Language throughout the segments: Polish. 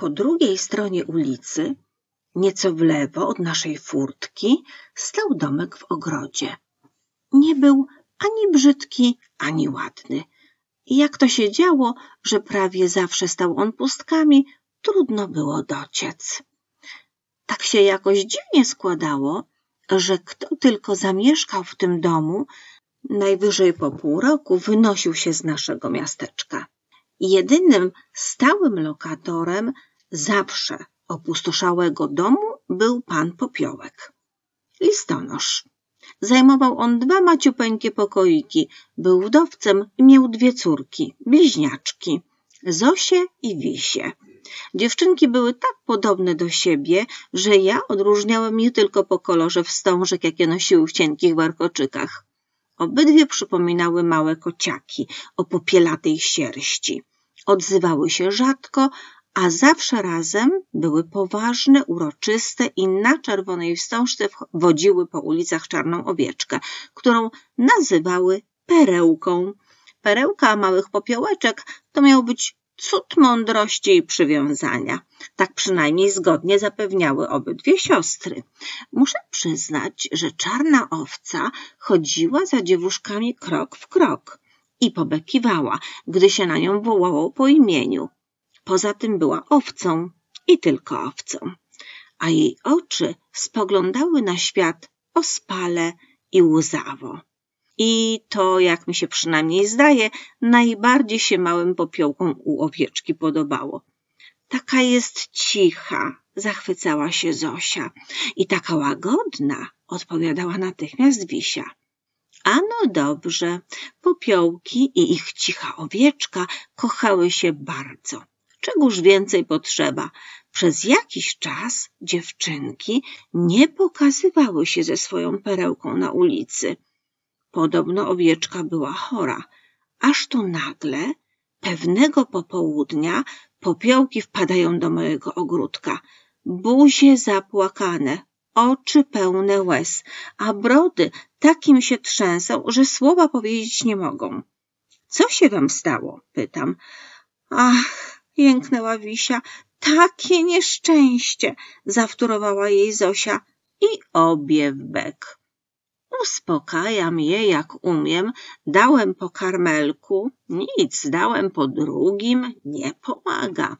Po drugiej stronie ulicy, nieco w lewo od naszej furtki, stał domek w ogrodzie. Nie był ani brzydki, ani ładny. Jak to się działo, że prawie zawsze stał on pustkami, trudno było dociec. Tak się jakoś dziwnie składało, że kto tylko zamieszkał w tym domu, najwyżej po pół roku wynosił się z naszego miasteczka. Jedynym stałym lokatorem zawsze opustoszałego domu był pan Popiołek. Listonosz. Zajmował on dwa maciupeńkie pokoiki, był wdowcem miał dwie córki, bliźniaczki, Zosię i Wisię. Dziewczynki były tak podobne do siebie, że ja odróżniałem je tylko po kolorze wstążek, jakie nosiły w cienkich warkoczykach. Obydwie przypominały małe kociaki o popielatej sierści. Odzywały się rzadko, a zawsze razem były poważne, uroczyste i na czerwonej wstążce wodziły po ulicach czarną owieczkę, którą nazywały perełką. Perełka małych popiołeczek to miał być cud mądrości i przywiązania. Tak przynajmniej zgodnie zapewniały obydwie siostry. Muszę przyznać, że czarna owca chodziła za dziewuszkami krok w krok i pobekiwała, gdy się na nią wołało po imieniu. Poza tym była owcą i tylko owcą, a jej oczy spoglądały na świat ospale i łzawo. I to, jak mi się przynajmniej zdaje, najbardziej się małym popiołkom u owieczki podobało. Taka jest cicha, zachwycała się Zosia. I taka łagodna, odpowiadała natychmiast Wisia. Ano dobrze, popiołki i ich cicha owieczka kochały się bardzo. Czegóż więcej potrzeba? Przez jakiś czas dziewczynki nie pokazywały się ze swoją perełką na ulicy. Podobno owieczka była chora, aż tu nagle, pewnego popołudnia, popiołki wpadają do mojego ogródka. Buzie zapłakane, oczy pełne łez, a brody takim się trzęsą, że słowa powiedzieć nie mogą. Co się wam stało? pytam. Ach, jęknęła Wisia, takie nieszczęście, zawtórowała jej Zosia i obie w bek. Uspokajam je jak umiem, dałem po karmelku, nic, dałem po drugim, nie pomaga.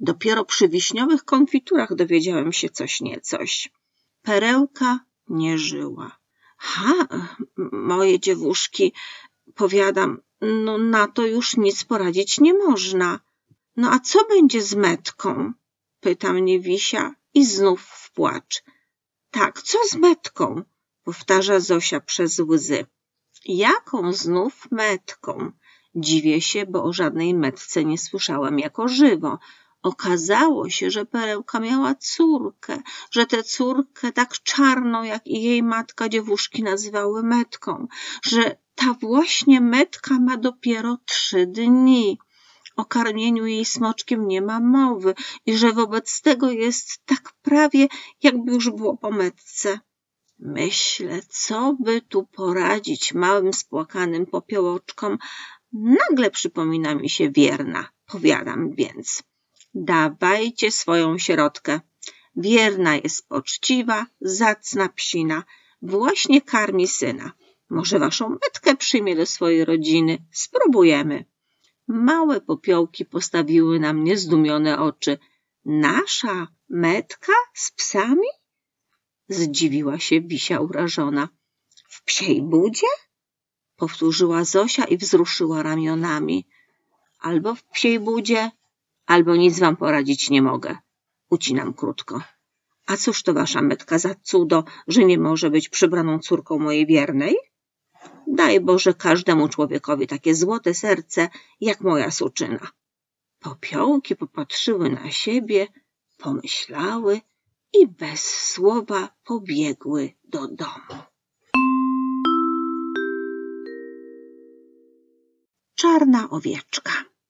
Dopiero przy wiśniowych konfiturach dowiedziałem się coś niecoś. Perełka nie żyła. Ha, moje dziewuszki, powiadam, no na to już nic poradzić nie można. No a co będzie z metką? Pyta mnie Wisia i znów w płacz. Tak, co z metką? powtarza Zosia przez łzy. Jaką znów metką? Dziwię się, bo o żadnej metce nie słyszałam jako żywo. Okazało się, że Perełka miała córkę, że tę córkę tak czarną, jak i jej matka dziewuszki nazywały metką, że ta właśnie metka ma dopiero trzy dni. O karmieniu jej smoczkiem nie ma mowy i że wobec tego jest tak prawie, jakby już było po metce. Myślę, co by tu poradzić małym spłakanym popiołoczkom. Nagle przypomina mi się wierna. Powiadam więc. Dawajcie swoją środkę. Wierna jest poczciwa, zacna psina. Właśnie karmi syna. Może waszą metkę przyjmie do swojej rodziny. Spróbujemy. Małe popiołki postawiły na mnie zdumione oczy. Nasza metka z psami? Zdziwiła się Wisia urażona. W psiej budzie? Powtórzyła Zosia i wzruszyła ramionami. Albo w psiej budzie, albo nic wam poradzić nie mogę. Ucinam krótko. A cóż to wasza metka za cudo, że nie może być przybraną córką mojej wiernej? Daj Boże każdemu człowiekowi takie złote serce, jak moja suczyna. Popiołki popatrzyły na siebie, pomyślały i bez słowa pobiegły do domu. Czarna owieczka